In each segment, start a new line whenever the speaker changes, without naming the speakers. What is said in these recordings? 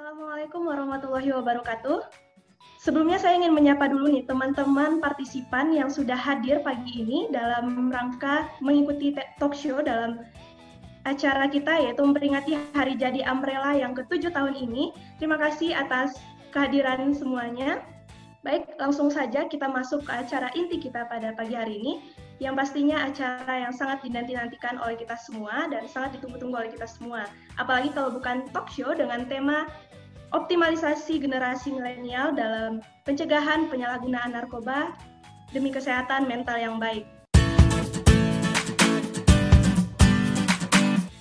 Assalamualaikum warahmatullahi wabarakatuh. Sebelumnya saya ingin menyapa dulu nih teman-teman partisipan yang sudah hadir pagi ini dalam rangka mengikuti talk show dalam acara kita yaitu memperingati Hari Jadi Umbrella yang ketujuh tahun ini. Terima kasih atas kehadiran semuanya. Baik, langsung saja kita masuk ke acara inti kita pada pagi hari ini, yang pastinya acara yang sangat dinanti-nantikan oleh kita semua dan sangat ditunggu-tunggu oleh kita semua. Apalagi kalau bukan talk show dengan tema optimalisasi generasi milenial dalam pencegahan penyalahgunaan narkoba demi kesehatan mental yang baik.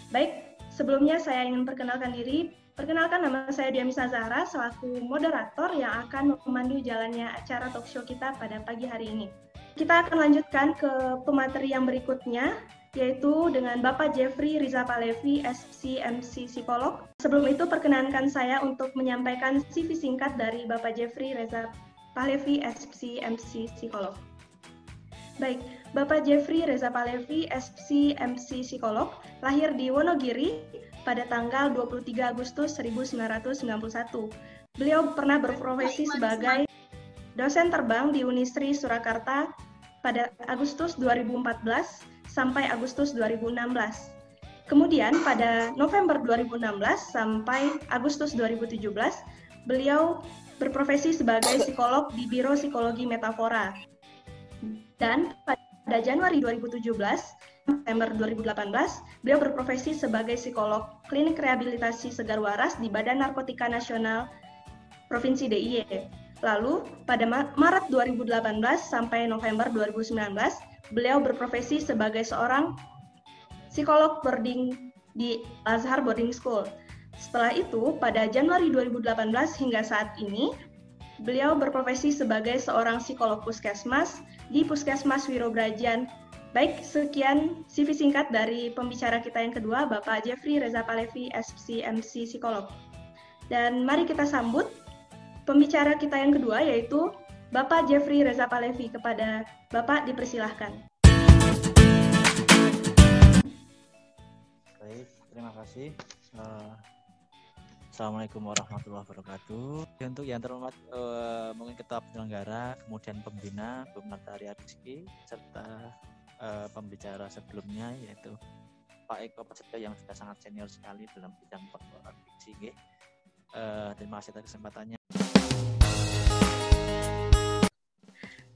Baik, sebelumnya saya ingin perkenalkan diri. Perkenalkan nama saya Diamisa Zahra selaku moderator yang akan memandu jalannya acara talk show kita pada pagi hari ini. Kita akan lanjutkan ke pemateri yang berikutnya, yaitu dengan Bapak Jeffrey Riza Palevi, SCMC Psikolog. Sebelum itu, perkenankan saya untuk menyampaikan CV singkat dari Bapak Jeffrey Reza Palevi, SCMC Psikolog. Baik, Bapak Jeffrey Reza Palevi, SCMC Psikolog, lahir di Wonogiri pada tanggal 23 Agustus 1991. Beliau pernah berprofesi sebagai dosen terbang di Unisri Surakarta pada Agustus 2014 sampai Agustus 2016. Kemudian pada November 2016 sampai Agustus 2017, beliau berprofesi sebagai psikolog di Biro Psikologi Metafora. Dan pada Januari 2017, September 2018, beliau berprofesi sebagai psikolog klinik rehabilitasi segar waras di Badan Narkotika Nasional Provinsi DIY. Lalu, pada Maret 2018 sampai November 2019, beliau berprofesi sebagai seorang psikolog boarding di Azhar Boarding School. Setelah itu, pada Januari 2018 hingga saat ini, beliau berprofesi sebagai seorang psikolog puskesmas di Puskesmas Wirobrajan. Baik, sekian CV singkat dari pembicara kita yang kedua, Bapak Jeffrey Reza Palevi, SPCMC Psikolog. Dan mari kita sambut pembicara kita yang kedua yaitu Bapak Jeffrey Reza Palevi. Kepada Bapak dipersilahkan.
Baik, terima kasih. Uh, Assalamualaikum warahmatullahi wabarakatuh. Untuk yang terhormat uh, mungkin ketua penyelenggara, kemudian pembina, Bu Arya Rizky, serta uh, pembicara sebelumnya yaitu Pak Eko Prasetyo yang sudah sangat senior sekali dalam bidang pengelolaan fiksi. Uh, terima kasih atas kesempatannya.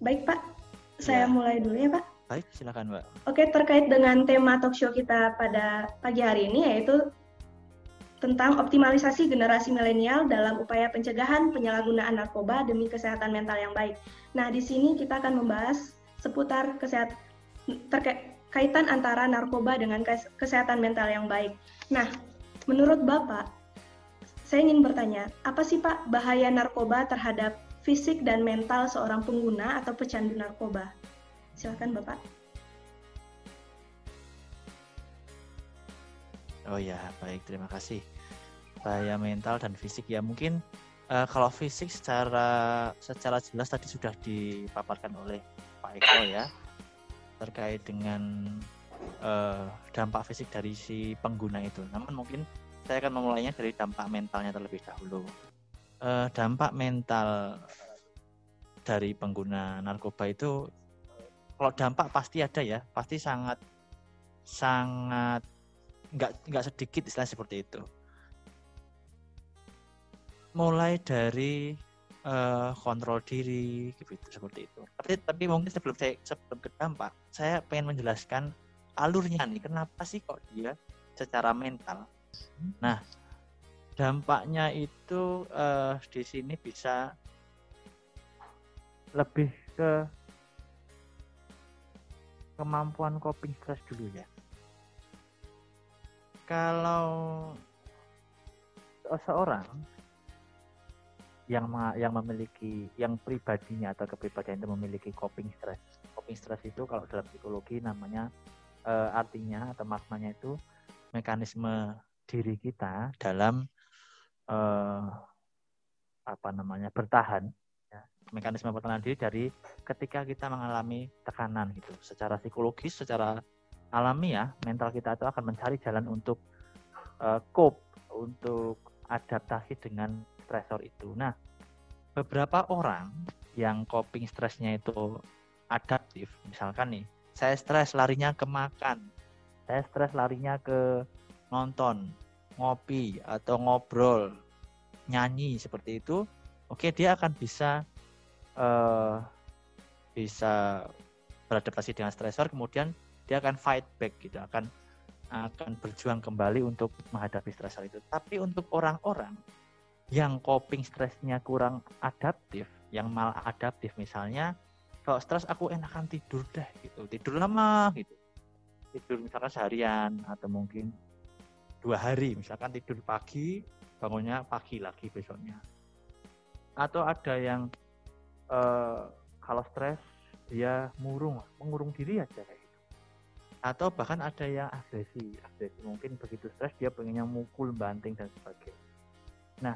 Baik Pak, saya ya. mulai dulu ya Pak.
Baik, silakan Mbak.
Oke, terkait dengan tema talk show kita pada pagi hari ini yaitu tentang optimalisasi generasi milenial dalam upaya pencegahan penyalahgunaan narkoba demi kesehatan mental yang baik. Nah, di sini kita akan membahas seputar kesehatan terkait kaitan antara narkoba dengan kesehatan mental yang baik. Nah, menurut Bapak, saya ingin bertanya, apa sih Pak bahaya narkoba terhadap fisik dan mental seorang pengguna atau pecandu narkoba. Silakan Bapak.
Oh ya, baik, terima kasih. Bahaya mental dan fisik ya mungkin uh, kalau fisik secara secara jelas tadi sudah dipaparkan oleh Pak Eko ya terkait dengan uh, dampak fisik dari si pengguna itu. Namun mungkin saya akan memulainya dari dampak mentalnya terlebih dahulu uh, dampak mental dari pengguna narkoba itu kalau dampak pasti ada ya pasti sangat sangat nggak nggak sedikit istilah seperti itu. Mulai dari uh, kontrol diri gitu seperti itu. Tapi tapi mungkin sebelum saya sebelum ke dampak saya pengen menjelaskan alurnya nih kenapa sih kok dia secara mental? Nah dampaknya itu uh, di sini bisa lebih ke kemampuan coping stress dulu ya. Kalau seorang yang yang memiliki yang pribadinya atau kepribadian itu memiliki coping stress. Coping stress itu kalau dalam psikologi namanya uh, artinya atau maknanya itu mekanisme diri kita dalam uh, apa namanya bertahan ya, mekanisme pertahanan diri dari ketika kita mengalami tekanan gitu secara psikologis secara alami ya mental kita itu akan mencari jalan untuk uh, cope untuk adaptasi dengan stresor itu. Nah, beberapa orang yang coping stresnya itu adaptif, misalkan nih, saya stres larinya ke makan, saya stres larinya ke nonton, ngopi atau ngobrol, nyanyi seperti itu, oke dia akan bisa uh, bisa beradaptasi dengan stresor, kemudian dia akan fight back gitu, akan akan berjuang kembali untuk menghadapi stresor itu. Tapi untuk orang-orang yang coping stresnya kurang adaptif, yang malah adaptif misalnya, kalau stres aku enakan tidur deh gitu, tidur lama gitu, tidur misalkan seharian atau mungkin dua hari, misalkan tidur pagi, bangunnya pagi lagi besoknya. Atau ada yang uh, kalau stres dia murung, mengurung diri aja kayak gitu. Atau bahkan ada yang agresi, agresi mungkin begitu stres dia pengennya mukul, banting dan sebagainya. Nah,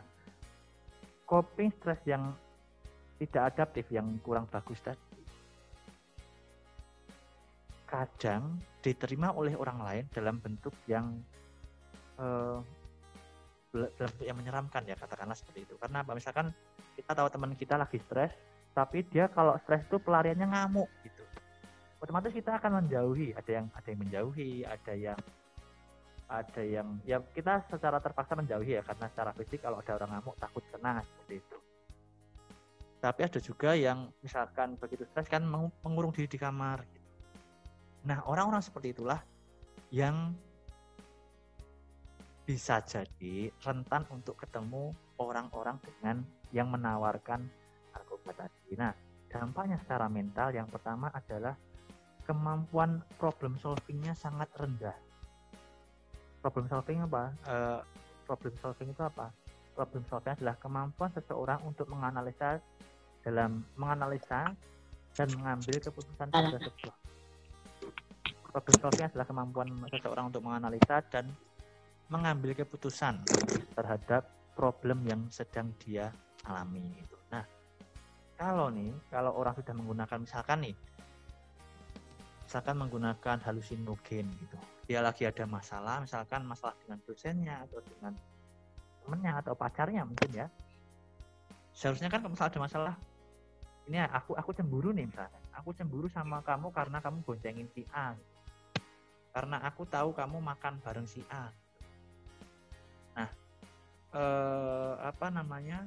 coping stres yang tidak adaptif yang kurang bagus tadi kadang diterima oleh orang lain dalam bentuk yang uh, dalam bentuk yang menyeramkan ya katakanlah seperti itu. Karena apa? Misalkan kita tahu teman kita lagi stres tapi dia kalau stres itu pelariannya ngamuk gitu. Otomatis kita akan menjauhi. Ada yang ada yang menjauhi ada yang ada yang ya kita secara terpaksa menjauhi ya karena secara fisik kalau ada orang ngamuk takut kena seperti itu. Tapi ada juga yang misalkan begitu stres kan mengurung diri di kamar gitu. nah orang-orang seperti itulah yang bisa jadi rentan untuk ketemu orang-orang dengan yang menawarkan narkoba tadi. Nah, dampaknya secara mental yang pertama adalah kemampuan problem solvingnya sangat rendah problem solving apa? Uh, problem solving itu apa? Problem solving adalah kemampuan seseorang untuk menganalisa dalam menganalisa dan mengambil keputusan pada sebuah. Problem solving adalah kemampuan seseorang untuk menganalisa dan mengambil keputusan terhadap problem yang sedang dia alami itu. Nah, kalau nih, kalau orang sudah menggunakan misalkan nih, misalkan menggunakan halusinogen gitu, dia lagi ada masalah, misalkan masalah dengan dosennya atau dengan temennya atau pacarnya mungkin ya. Seharusnya kan kalau misalnya ada masalah, ini aku aku cemburu nih misalnya, aku cemburu sama kamu karena kamu boncengin si A. Karena aku tahu kamu makan bareng si A. Eh, apa namanya?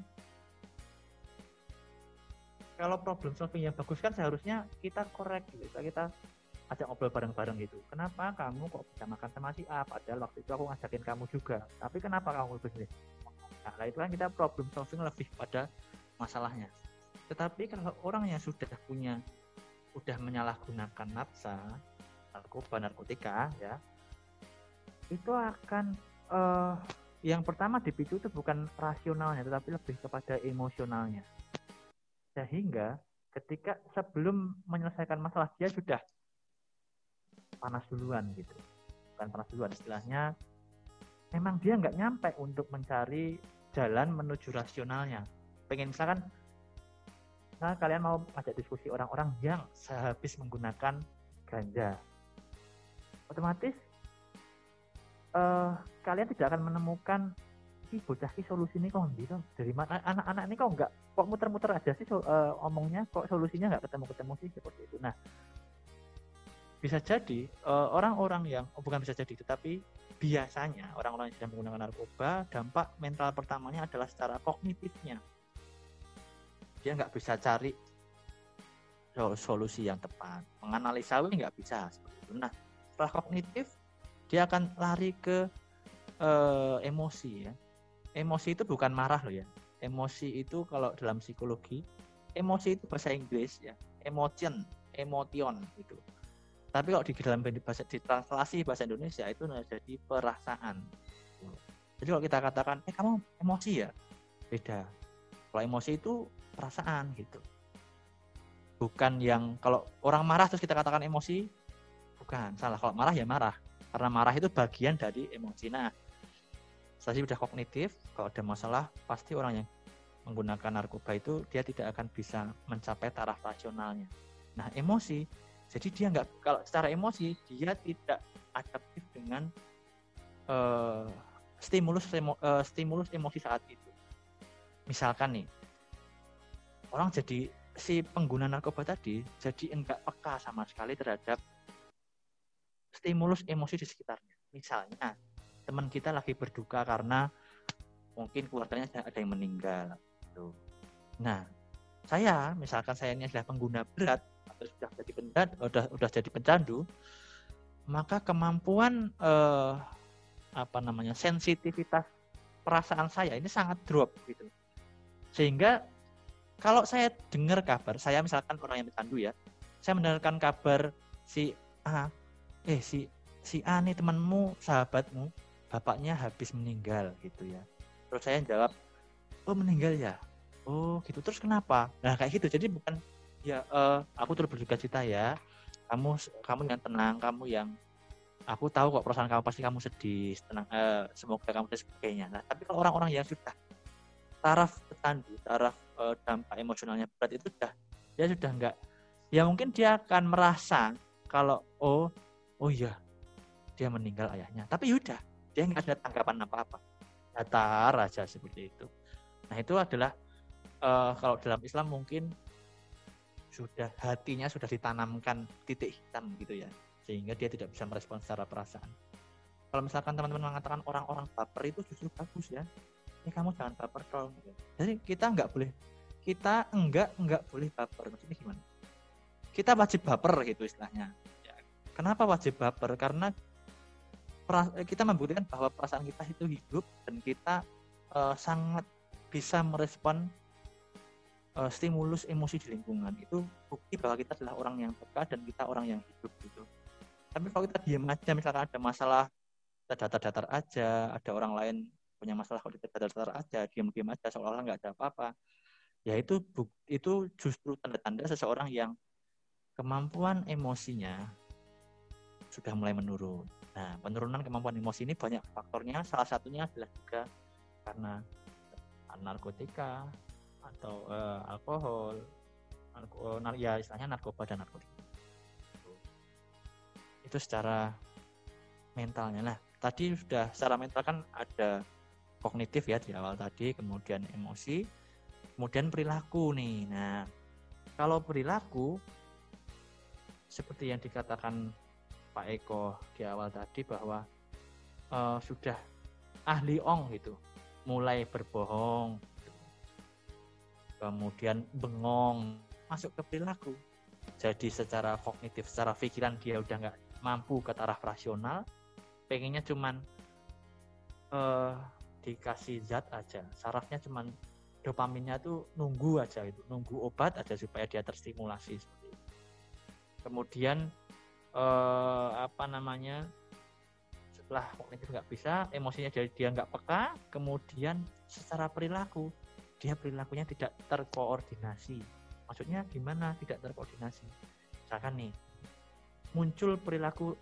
Kalau problem solving yang bagus kan seharusnya kita korek gitu, kita ajak ngobrol bareng-bareng gitu. Kenapa kamu kok bisa makan sama si A? Padahal waktu itu aku ngajakin kamu juga. Tapi kenapa kamu lebih Nah, itu kan kita problem solving lebih pada masalahnya. Tetapi kalau orang yang sudah punya, sudah menyalahgunakan nafsa, narkoba, narkotika, ya, itu akan uh, yang pertama dipicu itu bukan rasionalnya, tetapi lebih kepada emosionalnya. Sehingga ketika sebelum menyelesaikan masalah dia sudah panas duluan gitu. Bukan panas duluan istilahnya memang dia nggak nyampe untuk mencari jalan menuju rasionalnya. Pengen misalkan nah kalian mau ajak diskusi orang-orang yang sehabis menggunakan ganja. Otomatis uh, kalian tidak akan menemukan si bocah ki solusi ini kok gitu dari mana anak-anak ini kok nggak kok muter-muter aja sih so, uh, omongnya kok solusinya nggak ketemu-ketemu sih seperti itu. Nah bisa jadi eh, orang-orang yang oh bukan bisa jadi tetapi biasanya orang-orang yang sedang menggunakan narkoba dampak mental pertamanya adalah secara kognitifnya. Dia nggak bisa cari solusi yang tepat. Menganalisa nggak bisa seperti itu. Nah setelah kognitif dia akan lari ke uh, emosi ya emosi itu bukan marah loh ya emosi itu kalau dalam psikologi emosi itu bahasa Inggris ya emotion emotion itu tapi kalau di dalam bahasa di translasi bahasa Indonesia itu jadi perasaan. Jadi kalau kita katakan, eh kamu emosi ya, beda. Kalau emosi itu perasaan gitu. Bukan yang kalau orang marah terus kita katakan emosi, bukan salah. Kalau marah ya marah, karena marah itu bagian dari emosi. Nah, saya sudah kognitif, kalau ada masalah pasti orang yang menggunakan narkoba itu dia tidak akan bisa mencapai taraf rasionalnya. Nah, emosi jadi dia nggak kalau secara emosi dia tidak adaptif dengan uh, stimulus uh, stimulus emosi saat itu. Misalkan nih, orang jadi si pengguna narkoba tadi jadi enggak peka sama sekali terhadap stimulus emosi di sekitarnya. Misalnya, teman kita lagi berduka karena mungkin keluarganya ada yang meninggal. Gitu. Nah, saya misalkan saya ini adalah pengguna berat atau sudah jadi pencandu, sudah sudah jadi pencandu, maka kemampuan eh, apa namanya sensitivitas perasaan saya ini sangat drop gitu. Sehingga kalau saya dengar kabar, saya misalkan orang yang pecandu ya, saya mendengarkan kabar si A, eh si si A nih temanmu, sahabatmu, bapaknya habis meninggal gitu ya. Terus saya jawab, oh meninggal ya, oh gitu. Terus kenapa? Nah kayak gitu. Jadi bukan ya uh, aku terus berduka cita ya. Kamu kamu yang tenang, kamu yang aku tahu kok perasaan kamu pasti kamu sedih, tenang, uh, semoga kamu dan sebagainya. Nah tapi kalau orang-orang yang sudah taraf petandu, taraf uh, dampak emosionalnya berat itu sudah dia sudah enggak ya mungkin dia akan merasa kalau oh oh iya dia meninggal ayahnya. Tapi yaudah dia nggak ada tanggapan apa-apa. Datar aja seperti itu. Nah itu adalah uh, kalau dalam Islam mungkin sudah hatinya sudah ditanamkan titik hitam gitu ya. Sehingga dia tidak bisa merespon secara perasaan. Kalau misalkan teman-teman mengatakan orang-orang baper itu justru bagus ya. Ini kamu jangan baper dong. Jadi kita nggak boleh kita enggak enggak boleh baper. Maksudnya gimana? Kita wajib baper gitu istilahnya. ya, kenapa wajib baper? Karena kita membuktikan bahwa perasaan kita itu hidup dan kita uh, sangat bisa merespon uh, stimulus emosi di lingkungan. Itu bukti bahwa kita adalah orang yang peka dan kita orang yang hidup gitu. Tapi kalau kita diam aja misalkan ada masalah kita datar-datar aja ada orang lain punya masalah kalau kita datar-datar aja diam-diam aja seolah-olah nggak ada apa-apa ya itu itu justru tanda-tanda seseorang yang kemampuan emosinya sudah mulai menurun Nah, penurunan kemampuan emosi ini banyak faktornya. Salah satunya adalah juga karena narkotika atau uh, alkohol, narko, nar ya istilahnya narkoba dan narkotika. Itu secara mentalnya. Nah, tadi sudah secara mental kan ada kognitif ya di awal tadi, kemudian emosi, kemudian perilaku nih. Nah, kalau perilaku seperti yang dikatakan Pak Eko di awal tadi bahwa uh, sudah ahli ong gitu, mulai berbohong, kemudian bengong, masuk ke perilaku. Jadi secara kognitif, secara pikiran dia udah nggak mampu ke taraf rasional, pengennya cuman uh, dikasih zat aja, sarafnya cuman dopaminnya tuh nunggu aja itu, nunggu obat aja supaya dia terstimulasi Kemudian eh, apa namanya setelah kognitif nggak bisa emosinya jadi dia nggak peka kemudian secara perilaku dia perilakunya tidak terkoordinasi. Maksudnya gimana tidak terkoordinasi? Misalkan nih muncul perilaku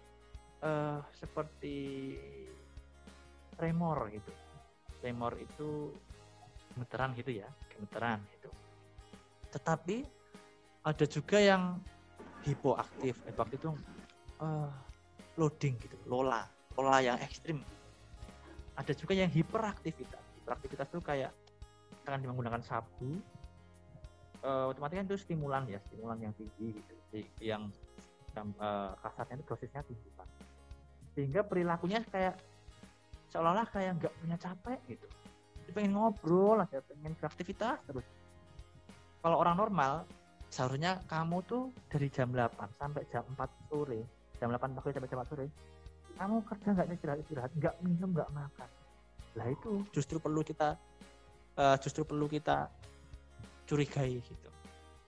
eh, seperti tremor gitu. Tremor itu gemeteran gitu ya gemeteran itu tetapi ada juga yang hipoaktif. Hipoaktif itu uh, loading gitu, lola, lola yang ekstrim. Ada juga yang hiperaktivitas. Hiperaktivitas itu kayak misalkan menggunakan sabu, uh, otomatis kan itu stimulan ya, stimulan yang tinggi gitu, yang uh, kasarnya itu dosisnya tinggi pak. Sehingga perilakunya kayak seolah-olah kayak nggak punya capek gitu. Dia pengen ngobrol aja, pengen beraktivitas terus. Kalau orang normal, seharusnya kamu tuh dari jam 8 sampai jam 4 sore jam 8 pagi sampai jam 4 sore. Kamu kerja nggak istirahat istirahat nggak minum nggak makan. Lah itu. Justru perlu kita uh, justru perlu kita curigai gitu.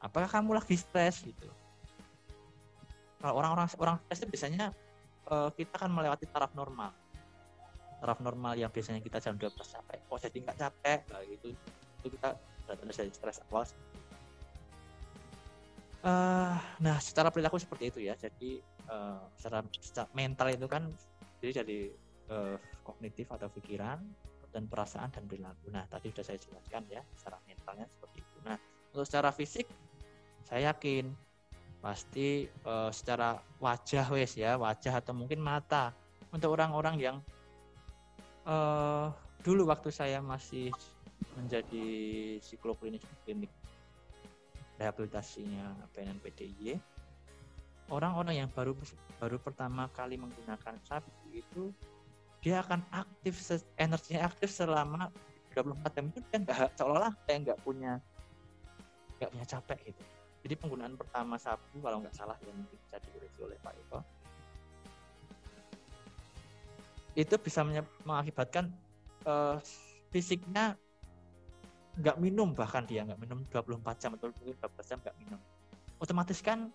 Apakah kamu lagi stres gitu? Kalau orang-orang orang stres itu biasanya uh, kita kan melewati taraf normal. Taraf normal yang biasanya kita jam 12 sampai oh jadi nggak capek lah gitu. Itu kita tanda dari stres awal Uh, nah, secara perilaku seperti itu ya. Jadi uh, secara, secara mental itu kan jadi jadi uh, kognitif atau pikiran dan perasaan dan perilaku. Nah, tadi sudah saya jelaskan ya, secara mentalnya seperti itu. Nah, untuk secara fisik saya yakin pasti uh, secara wajah wes ya, wajah atau mungkin mata untuk orang-orang yang uh, dulu waktu saya masih menjadi psikolog klinis klinik rehabilitasinya PNPDY orang-orang yang baru baru pertama kali menggunakan sapi itu dia akan aktif energinya aktif selama 24 jam itu dia nggak seolah-olah kayak nggak punya nggak punya capek gitu. Jadi penggunaan pertama sabu kalau nggak salah yang mungkin bisa oleh Pak Eko itu bisa mengakibatkan uh, fisiknya nggak minum bahkan dia nggak minum 24 jam atau 12 jam nggak minum. Otomatis kan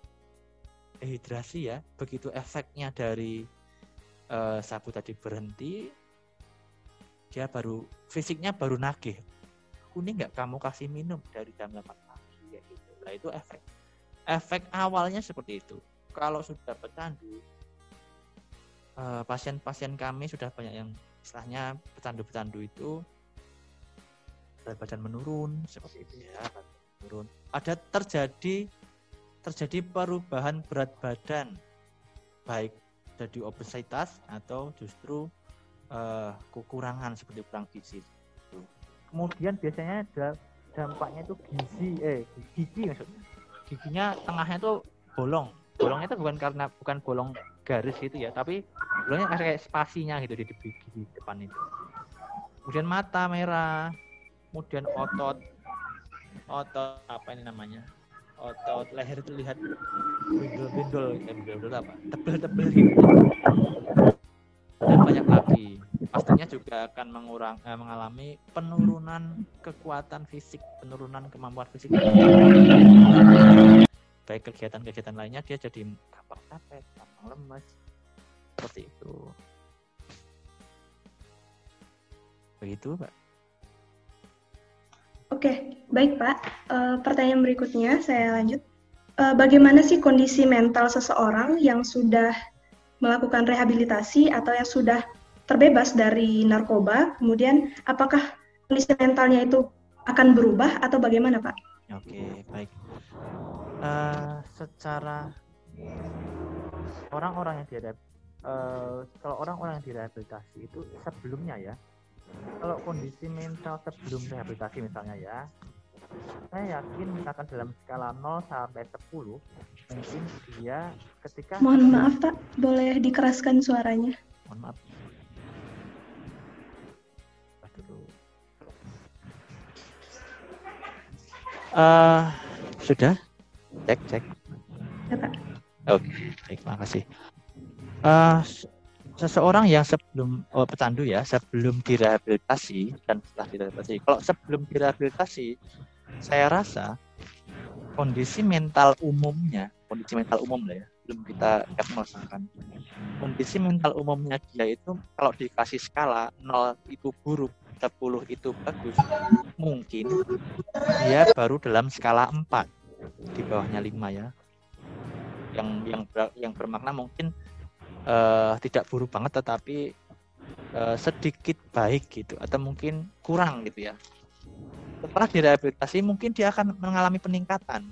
dehidrasi ya. Begitu efeknya dari uh, sabu tadi berhenti dia baru fisiknya baru nagih. Kuning nggak? Kamu kasih minum dari jam 8 pagi ya gitu. Nah itu efek. Efek awalnya seperti itu. Kalau sudah pecandu eh, pasien-pasien kami sudah banyak yang istilahnya pecandu-pecandu itu berat badan menurun seperti itu ya menurun. Ada terjadi terjadi perubahan berat badan baik jadi obesitas atau justru uh, kekurangan seperti kurang gizi. Kemudian biasanya ada dampaknya itu gizi eh gigi maksudnya giginya tengahnya itu bolong. Bolongnya itu bukan karena bukan bolong garis gitu ya tapi bolongnya kayak spasinya gitu di, depan itu. Kemudian mata merah kemudian otot otot apa ini namanya otot leher itu lihat bindul bindul ya bindul apa? Tebel tebel gitu. Dan banyak lagi. Pastinya juga akan mengurang eh, mengalami penurunan kekuatan fisik penurunan kemampuan fisik. Baik kegiatan-kegiatan lainnya dia jadi gampang capek, gampang lemas, seperti itu. Begitu, Pak.
Oke, baik Pak. Uh, pertanyaan berikutnya saya lanjut. Uh, bagaimana sih kondisi mental seseorang yang sudah melakukan rehabilitasi atau yang sudah terbebas dari narkoba? Kemudian, apakah kondisi mentalnya itu akan berubah atau bagaimana, Pak?
Oke, baik uh, secara orang-orang yang direhab uh, kalau orang-orang yang direhabilitasi itu sebelumnya ya kalau kondisi mental sebelum rehabilitasi misalnya ya saya yakin misalkan dalam skala 0 sampai 10 mungkin dia ketika
mohon maaf pak. Boleh dikeraskan suaranya?
Mohon maaf. Uh, sudah? Cek cek. Ya, Pak. oke baik makasih. Uh, seseorang yang sebelum oh, pecandu ya sebelum direhabilitasi dan setelah direhabilitasi. Kalau sebelum direhabilitasi saya rasa kondisi mental umumnya kondisi mental umum lah ya belum kita merasakan kondisi mental umumnya dia itu kalau dikasih skala 0 itu buruk 10 itu bagus mungkin dia baru dalam skala 4 di bawahnya lima ya. Yang yang yang bermakna mungkin uh, tidak buruk banget tetapi uh, sedikit baik gitu atau mungkin kurang gitu ya setelah direhabilitasi mungkin dia akan mengalami peningkatan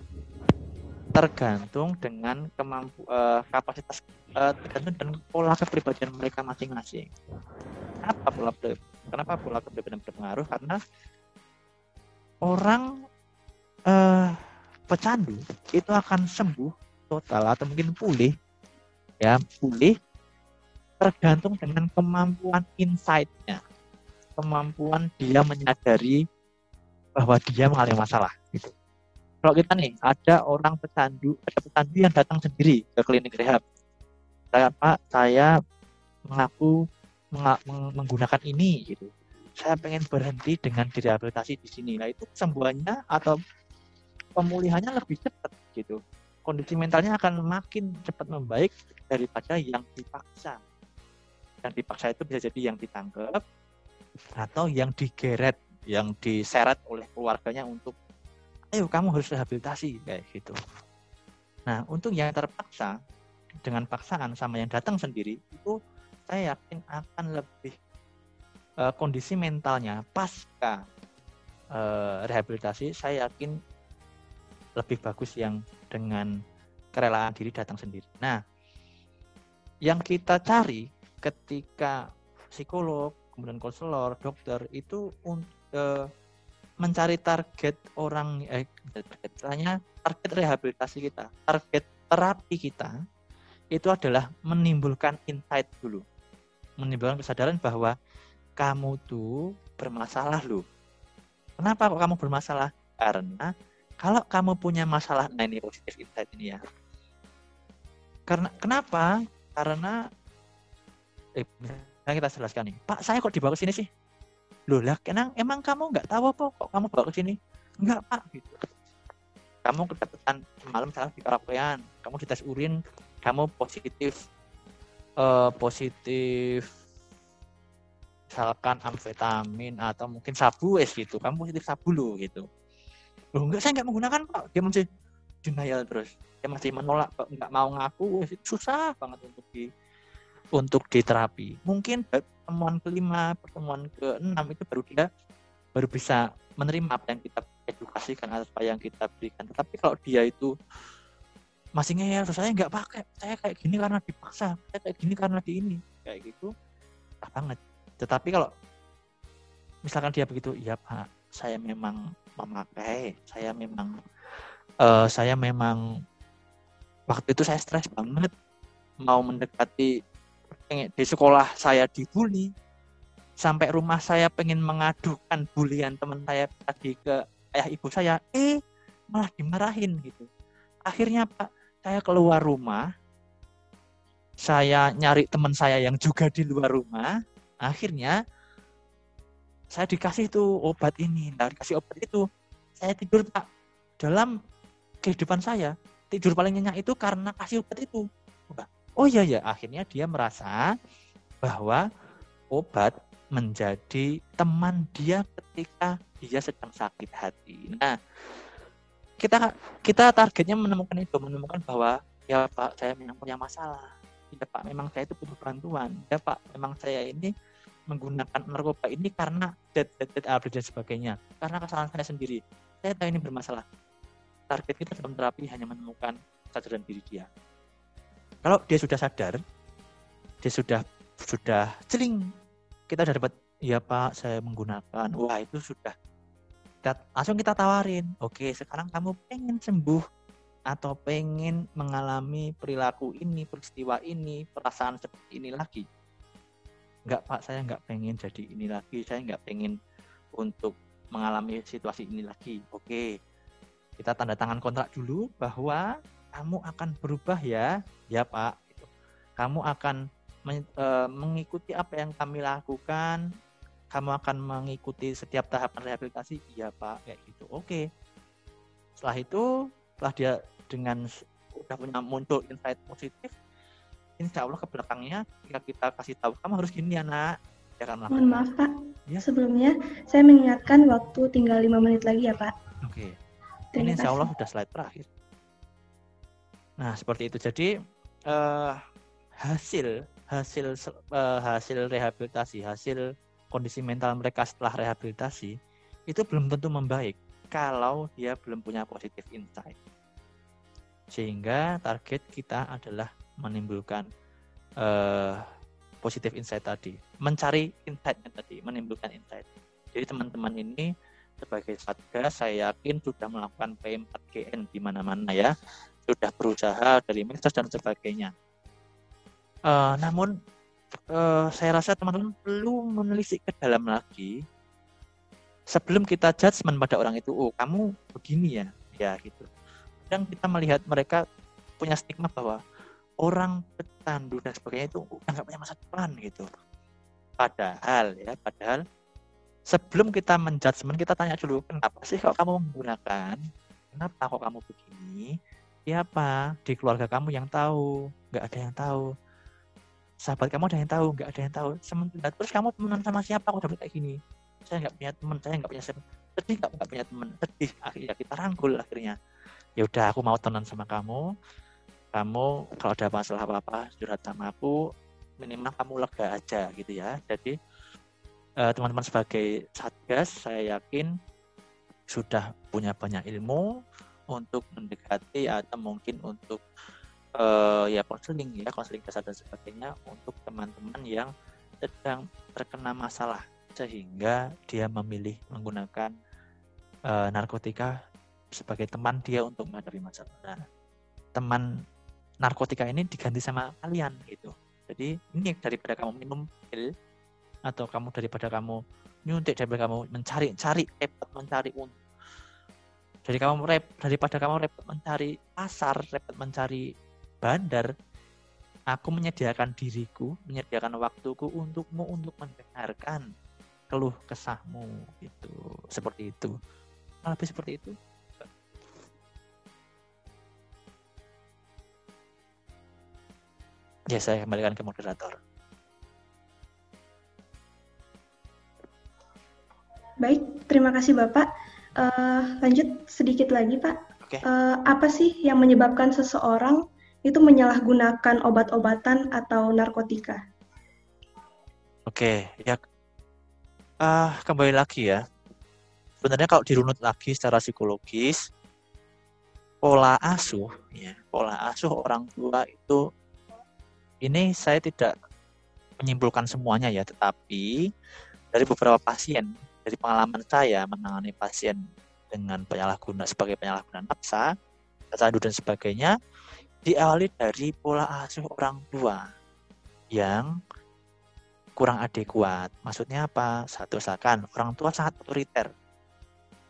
tergantung dengan kemampu uh, kapasitas uh, tergantung dengan pola kepribadian mereka masing-masing. Kenapa pola kenapa pola kepribadian berpengaruh? Karena orang uh, pecandu itu akan sembuh total atau mungkin pulih ya pulih tergantung dengan kemampuan insight-nya kemampuan dia menyadari bahwa dia mengalami masalah gitu. Kalau kita nih ada orang pecandu, ada pecandu yang datang sendiri ke klinik rehab. Saya Pak, saya mengaku menggunakan ini gitu. Saya pengen berhenti dengan direhabilitasi di sini. Nah itu kesembuhannya atau pemulihannya lebih cepat gitu kondisi mentalnya akan makin cepat membaik daripada yang dipaksa. Yang dipaksa itu bisa jadi yang ditangkap atau yang digeret yang diseret oleh keluarganya untuk ayo kamu harus rehabilitasi kayak gitu. Nah untuk yang terpaksa dengan paksaan sama yang datang sendiri itu saya yakin akan lebih uh, kondisi mentalnya pasca uh, rehabilitasi saya yakin lebih bagus yang dengan kerelaan diri datang sendiri. Nah, yang kita cari ketika psikolog kemudian konselor, dokter itu uh, mencari target orang eh target target rehabilitasi kita, target terapi kita itu adalah menimbulkan insight dulu. Menimbulkan kesadaran bahwa kamu tuh bermasalah loh. Kenapa kok kamu bermasalah? Karena kalau kamu punya masalah, nah ini positif insight ini ya. Karena kenapa? Karena eh, kita jelaskan nih. Pak, saya kok dibawa ke sini sih? Loh lah, kenang emang kamu nggak tahu apa kok kamu bawa ke sini? Enggak, Pak, gitu. Kamu kedapatan semalam salah di karaokean, kamu dites urin, kamu positif uh, positif misalkan amfetamin atau mungkin sabu es gitu kamu positif sabu lo gitu loh enggak saya nggak menggunakan pak. Dia masih denial terus dia masih menolak nggak mau ngaku susah banget untuk di untuk diterapi. Mungkin pertemuan kelima pertemuan keenam itu baru dia baru bisa menerima apa yang kita edukasikan atau apa yang kita berikan. Tapi kalau dia itu masih ngeyel saya nggak pakai. Saya kayak gini karena dipaksa. Saya kayak gini karena di ini. Kayak gitu banget. Tetapi kalau misalkan dia begitu, ya Pak, saya memang memakai, saya memang uh, saya memang waktu itu saya stres banget. Mau mendekati di sekolah saya dibully. Sampai rumah saya pengen mengadukan bulian teman saya tadi ke ayah ibu saya. Eh malah dimarahin gitu. Akhirnya pak saya keluar rumah. Saya nyari teman saya yang juga di luar rumah. Akhirnya saya dikasih tuh obat ini. Nah dikasih obat itu saya tidur pak. Dalam kehidupan saya tidur paling nyenyak itu karena kasih obat itu. Oh iya ya akhirnya dia merasa bahwa obat menjadi teman dia ketika dia sedang sakit hati. Nah kita kita targetnya menemukan itu menemukan bahwa ya pak saya memang punya masalah. Ya pak memang saya itu butuh bantuan. Ya pak memang saya ini menggunakan narkoba ini karena dead, dead, dead update dan sebagainya. Karena kesalahan saya sendiri. Saya tahu ini bermasalah. Target kita dalam terapi hanya menemukan kesadaran diri dia. Kalau dia sudah sadar, dia sudah sudah celing, kita sudah dapat, ya Pak, saya menggunakan. Wah itu sudah. Kita, langsung kita tawarin, oke sekarang kamu pengen sembuh atau pengen mengalami perilaku ini, peristiwa ini, perasaan seperti ini lagi nggak pak saya nggak pengen jadi ini lagi. Saya nggak pengen untuk mengalami situasi ini lagi. Oke kita tanda tangan kontrak dulu bahwa kamu akan berubah ya. Ya pak. Kamu akan e, mengikuti apa yang kami lakukan. Kamu akan mengikuti setiap tahapan rehabilitasi. Iya pak kayak gitu. Oke. Setelah itu setelah dia dengan udah punya muncul insight positif insya Allah ke belakangnya ketika kita kasih tahu kamu harus gini ya nak
ya kan mohon maaf pak. Ya. sebelumnya saya mengingatkan waktu tinggal lima menit lagi ya pak.
Oke. Okay. ini insya Allah sudah slide terakhir. Nah seperti itu. Jadi uh, hasil hasil uh, hasil rehabilitasi hasil kondisi mental mereka setelah rehabilitasi itu belum tentu membaik kalau dia belum punya positif insight. Sehingga target kita adalah menimbulkan uh, positif insight tadi, mencari insight tadi, menimbulkan insight. Jadi teman-teman ini sebagai satgas saya yakin sudah melakukan P4GN di mana-mana ya, sudah berusaha dari medsos dan sebagainya. Uh, namun uh, saya rasa teman-teman perlu menelisik ke dalam lagi sebelum kita judgement pada orang itu, oh kamu begini ya, ya gitu. Dan kita melihat mereka punya stigma bahwa orang pecandu dan sebagainya itu udah nggak punya masa depan gitu. Padahal ya, padahal sebelum kita menjudgment kita tanya dulu kenapa sih kok kamu menggunakan, kenapa kok kamu begini, siapa di keluarga kamu yang tahu, nggak ada yang tahu. Sahabat kamu ada yang tahu, nggak ada yang tahu. Sementara terus kamu temenan sama siapa kok dapat kayak gini? Saya nggak punya teman, saya nggak punya sedih nggak punya teman, sedih. Akhirnya kita rangkul akhirnya. Ya udah aku mau temenan sama kamu, kamu kalau ada masalah apa-apa curhat sama aku minimal kamu lega aja gitu ya jadi eh, teman-teman sebagai satgas saya yakin sudah punya banyak ilmu untuk mendekati atau mungkin untuk uh, ya konseling ya konseling dasar dan sebagainya untuk teman-teman yang sedang terkena masalah sehingga dia memilih menggunakan uh, narkotika sebagai teman dia untuk menghadapi masalah. Nah, teman narkotika ini diganti sama kalian gitu. Jadi ini daripada kamu minum pil atau kamu daripada kamu nyuntik daripada kamu mencari cari repot mencari untung dari kamu rep daripada kamu repot mencari pasar repot mencari bandar aku menyediakan diriku menyediakan waktuku untukmu untuk mendengarkan keluh kesahmu itu seperti itu. Lebih seperti itu ya saya kembalikan ke moderator
baik terima kasih bapak Uh, lanjut sedikit lagi Pak. Okay. Uh, eh, apa sih yang menyebabkan seseorang itu menyalahgunakan obat-obatan atau narkotika?
Oke, okay, ya uh, kembali lagi ya. Sebenarnya kalau dirunut lagi secara psikologis, pola asuh, ya, pola asuh orang tua itu ini saya tidak menyimpulkan semuanya ya, tetapi dari beberapa pasien dari pengalaman saya menangani pasien dengan penyalahguna sebagai penyalahguna nafsa, kecandu dan sebagainya, diawali dari pola asuh orang tua yang kurang adekuat. Maksudnya apa? Satu misalkan orang tua sangat otoriter.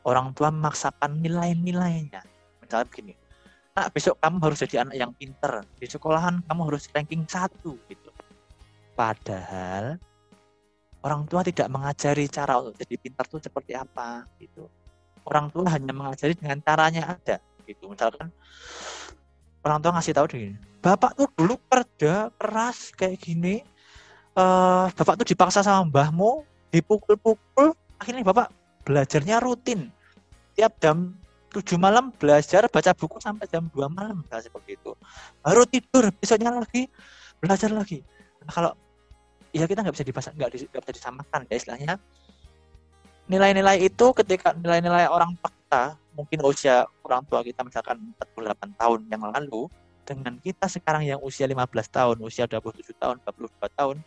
Orang tua memaksakan nilai-nilainya. Misalnya begini, nah besok kamu harus jadi anak yang pinter. Di sekolahan kamu harus ranking satu gitu. Padahal orang tua tidak mengajari cara untuk jadi pintar itu seperti apa gitu orang tua hanya mengajari dengan caranya ada gitu misalkan orang tua ngasih tahu begini bapak tuh dulu kerja keras kayak gini uh, bapak tuh dipaksa sama mbahmu dipukul-pukul akhirnya bapak belajarnya rutin tiap jam 7 malam belajar baca buku sampai jam 2 malam seperti itu. Baru tidur besoknya lagi belajar lagi. Nah, kalau ya kita nggak bisa dipasang nggak bisa disamakan ya istilahnya. Nilai-nilai itu ketika nilai-nilai orang fakta mungkin usia orang tua kita misalkan 48 tahun yang lalu dengan kita sekarang yang usia 15 tahun, usia 27 tahun, 42 tahun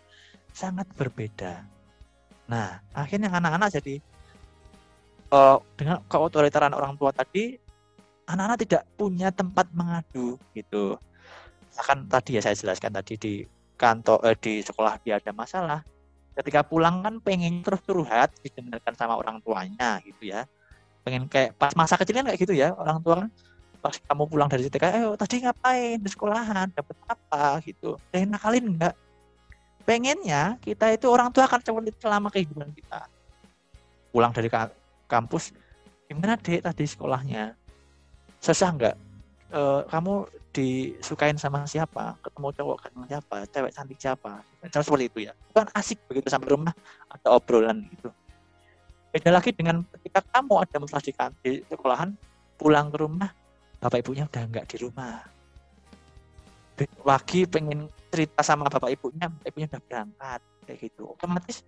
sangat berbeda. Nah, akhirnya anak-anak jadi uh, dengan keotoritaran orang tua tadi anak-anak tidak punya tempat mengadu gitu. Akan tadi ya saya jelaskan tadi di kantor eh, di sekolah dia ada masalah. Ketika pulang kan pengen terus curhat didengarkan sama orang tuanya gitu ya. Pengen kayak pas masa kecil kan kayak gitu ya orang tua kan. Pas kamu pulang dari TK eh tadi ngapain? Di sekolahan dapat apa? gitu. Dan nakalin enggak pengennya kita itu orang tua akan seperti selama kehidupan kita. Pulang dari kampus gimana dek tadi sekolahnya susah enggak e, kamu disukain sama siapa, ketemu cowok sama siapa, cewek cantik siapa, Misalnya seperti itu ya. Bukan asik begitu sampai rumah ada obrolan gitu. Beda lagi dengan ketika kamu ada masalah di, di sekolahan, pulang ke rumah, bapak ibunya udah nggak di rumah. Lagi pengen cerita sama bapak ibunya, bapak ibunya udah berangkat kayak gitu. Otomatis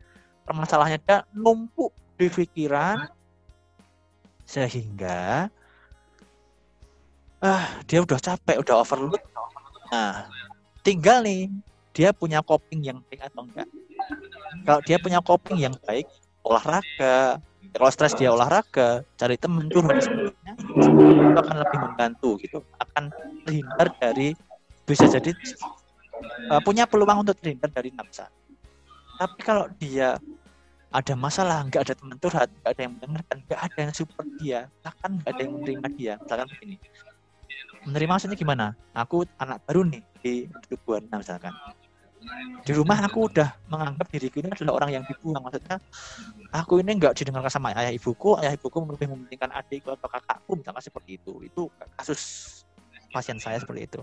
permasalahannya ada numpuk di pikiran sehingga ah dia udah capek udah overload. Nah tinggal nih dia punya coping yang baik atau enggak? Kalau dia punya coping yang baik olahraga. Kalau stres dia olahraga cari temen curhat itu akan lebih membantu gitu. Akan terhindar dari bisa jadi uh, punya peluang untuk terhindar dari nafsa tapi kalau dia ada masalah nggak ada teman curhat nggak ada yang mendengarkan nggak ada yang support dia. Bahkan nggak ada yang menerima dia. Misalkan begini. Menerima maksudnya gimana? Aku anak baru nih di hidup Buana misalkan. Di rumah aku udah menganggap diriku ini adalah orang yang dibuang. Maksudnya aku ini nggak didengarkan sama ayah ibuku ayah ibuku lebih mementingkan adikku atau kakakku misalkan seperti itu. Itu kasus pasien saya seperti itu.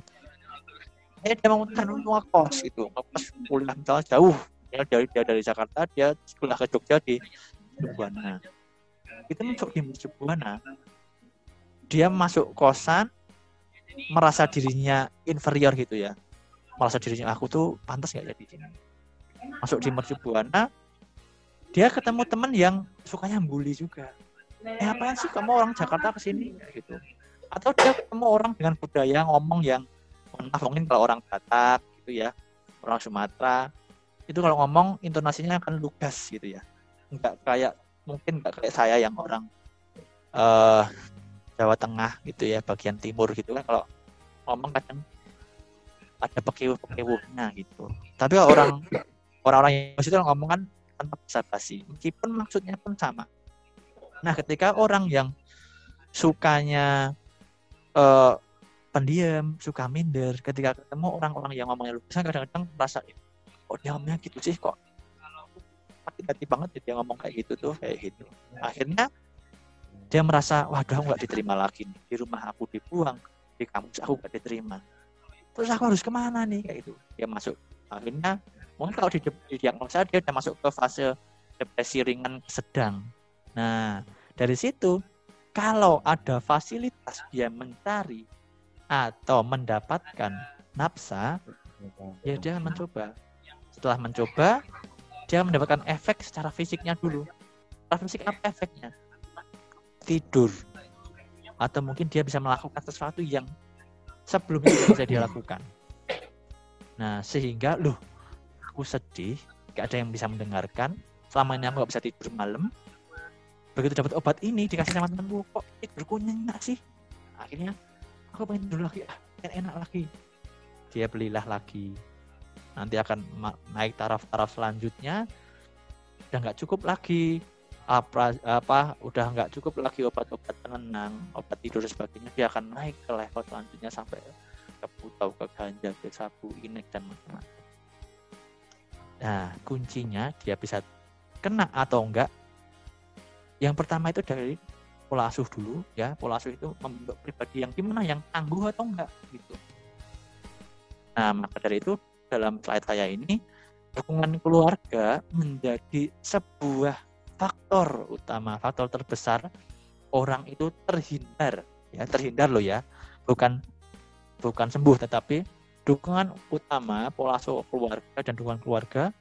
Ya dia memutuskan untuk ngekos gitu ngekos kuliah misalnya jauh ya dari dia dari Jakarta dia sekolah ke Jogja di Buana itu masuk di Buana dia masuk kosan merasa dirinya inferior gitu ya. Merasa dirinya aku tuh pantas nggak jadi sini? Masuk di Mercu Buana dia ketemu teman yang sukanya bully juga. Eh apa sih? Kamu orang Jakarta ke sini gitu. Atau dia ketemu orang dengan budaya ngomong yang maaf kalau orang Batak gitu ya. Orang Sumatera itu kalau ngomong intonasinya akan lugas gitu ya. Nggak kayak mungkin nggak kayak saya yang orang uh, Jawa Tengah gitu ya bagian timur gitu kan. Kalau ngomong kadang ada pekewu-pekewuhnya gitu. Tapi orang orang-orang yang itu ngomong kan tanpa basa-basi meskipun maksudnya pun sama. Nah ketika orang yang sukanya uh, pendiam suka minder ketika ketemu orang-orang yang ngomongnya lugas kan kadang-kadang merasa kok dia ngomongnya gitu sih kok. Hati-hati banget ya dia ngomong kayak gitu tuh kayak gitu. Akhirnya dia merasa waduh aku nggak diterima lagi nih. di rumah aku dibuang di kampus aku nggak diterima. Terus aku harus ke mana nih? Kayak itu dia masuk. Akhirnya mungkin kalau di, di diagnosa dia udah masuk ke fase depresi ringan sedang. Nah dari situ kalau ada fasilitas dia mencari atau mendapatkan nafsa ya dia mencoba setelah mencoba dia mendapatkan efek secara fisiknya dulu. Secara fisik apa efeknya? Tidur. Atau mungkin dia bisa melakukan sesuatu yang sebelumnya tidak bisa dia lakukan. Nah sehingga loh aku sedih gak ada yang bisa mendengarkan. Selama ini aku gak bisa tidur malam. Begitu dapat obat ini dikasih sama temanku kok tidurku nyenyak sih? Akhirnya aku pengen tidur lagi ah enak lagi. Dia belilah lagi nanti akan naik taraf-taraf selanjutnya. Udah nggak cukup lagi. Apa apa udah nggak cukup lagi obat-obat penenang obat tidur dan sebagainya. Dia akan naik ke level selanjutnya sampai ke putau ke ganja ke sabu inek dan macam-macam. Nah kuncinya dia bisa kena atau enggak yang pertama itu dari pola asuh dulu ya. Pola asuh itu membentuk pribadi yang gimana yang tangguh atau enggak gitu. Nah maka dari itu dalam slide saya ini dukungan keluarga menjadi sebuah faktor utama, faktor terbesar orang itu terhindar, ya terhindar loh ya, bukan bukan sembuh tetapi dukungan utama pola asuh keluarga dan dukungan keluarga,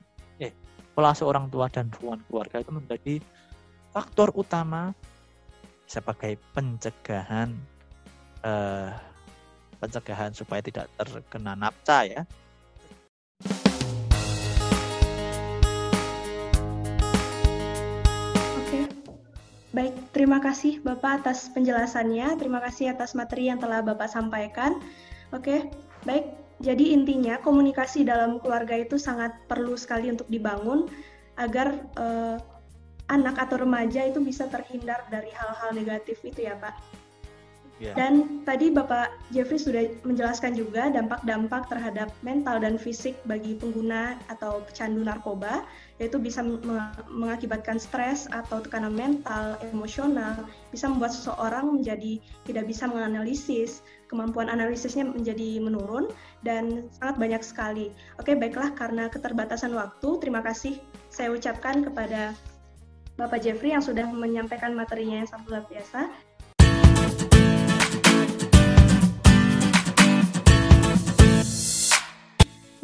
eh pola asuh orang tua dan dukungan keluarga itu menjadi faktor utama sebagai pencegahan eh, pencegahan supaya tidak terkena nafsa ya
Baik, terima kasih Bapak atas penjelasannya. Terima kasih atas materi yang telah Bapak sampaikan. Oke, baik. Jadi intinya komunikasi dalam keluarga itu sangat perlu sekali untuk dibangun agar eh, anak atau remaja itu bisa terhindar dari hal-hal negatif itu ya Pak. Yeah. Dan tadi Bapak Jeffrey sudah menjelaskan juga dampak-dampak terhadap mental dan fisik bagi pengguna atau pecandu narkoba, yaitu bisa mengakibatkan stres atau tekanan mental, emosional, bisa membuat seseorang menjadi tidak bisa menganalisis, kemampuan analisisnya menjadi menurun, dan sangat banyak sekali. Oke, baiklah karena keterbatasan waktu, terima kasih saya ucapkan kepada Bapak Jeffrey yang sudah menyampaikan materinya yang sangat luar biasa.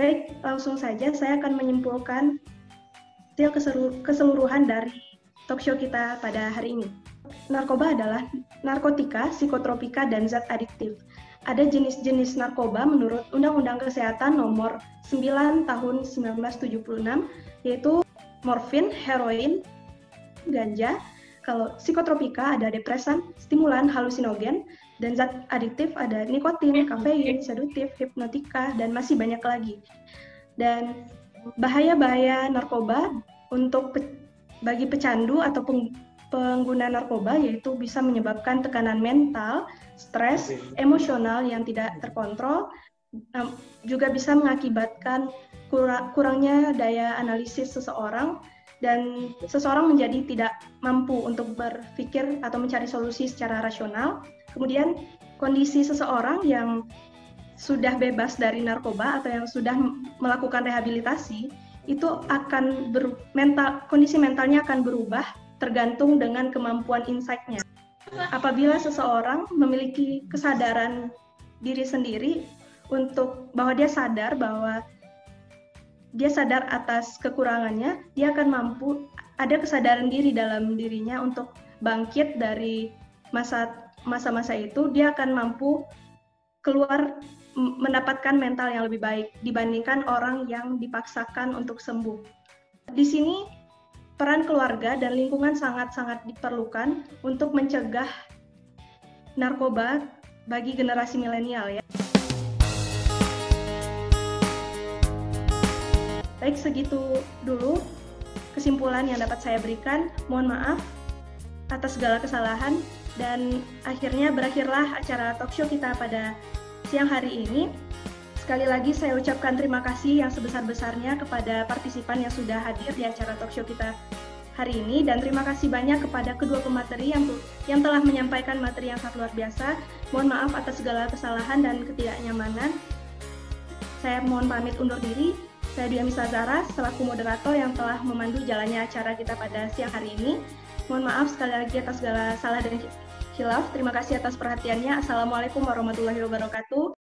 Baik, langsung saja saya akan menyimpulkan hasil keseluruhan dari talk show kita pada hari ini. Narkoba adalah narkotika, psikotropika, dan zat adiktif. Ada jenis-jenis narkoba menurut Undang-Undang Kesehatan nomor 9 tahun 1976, yaitu morfin, heroin, ganja. Kalau psikotropika ada depresan, stimulan, halusinogen, dan zat adiktif ada nikotin, kafein, sedatif, hipnotika, dan masih banyak lagi. Dan bahaya-bahaya narkoba untuk pe bagi pecandu atau peng pengguna narkoba yaitu bisa menyebabkan tekanan mental, stres, emosional yang tidak terkontrol, juga bisa mengakibatkan kurangnya daya analisis seseorang dan seseorang menjadi tidak mampu untuk berpikir atau mencari solusi secara rasional Kemudian kondisi seseorang yang sudah bebas dari narkoba atau yang sudah melakukan rehabilitasi itu akan ber, mental kondisi mentalnya akan berubah tergantung dengan kemampuan insight-nya. Apabila seseorang memiliki kesadaran diri sendiri untuk bahwa dia sadar bahwa dia sadar atas kekurangannya, dia akan mampu ada kesadaran diri dalam dirinya untuk bangkit dari masa masa-masa itu dia akan mampu keluar mendapatkan mental yang lebih baik dibandingkan orang yang dipaksakan untuk sembuh. Di sini peran keluarga dan lingkungan sangat-sangat diperlukan untuk mencegah narkoba bagi generasi milenial ya. Baik segitu dulu kesimpulan yang dapat saya berikan. Mohon maaf atas segala kesalahan dan akhirnya berakhirlah acara talk show kita pada siang hari ini. Sekali lagi saya ucapkan terima kasih yang sebesar-besarnya kepada partisipan yang sudah hadir di acara talk show kita hari ini dan terima kasih banyak kepada kedua pemateri yang yang telah menyampaikan materi yang sangat luar biasa. Mohon maaf atas segala kesalahan dan ketidaknyamanan. Saya mohon pamit undur diri. Saya Diami Sazara selaku moderator yang telah memandu jalannya acara kita pada siang hari ini. Mohon maaf sekali lagi atas segala salah dan hilaf. Terima kasih atas perhatiannya. Assalamualaikum warahmatullahi wabarakatuh.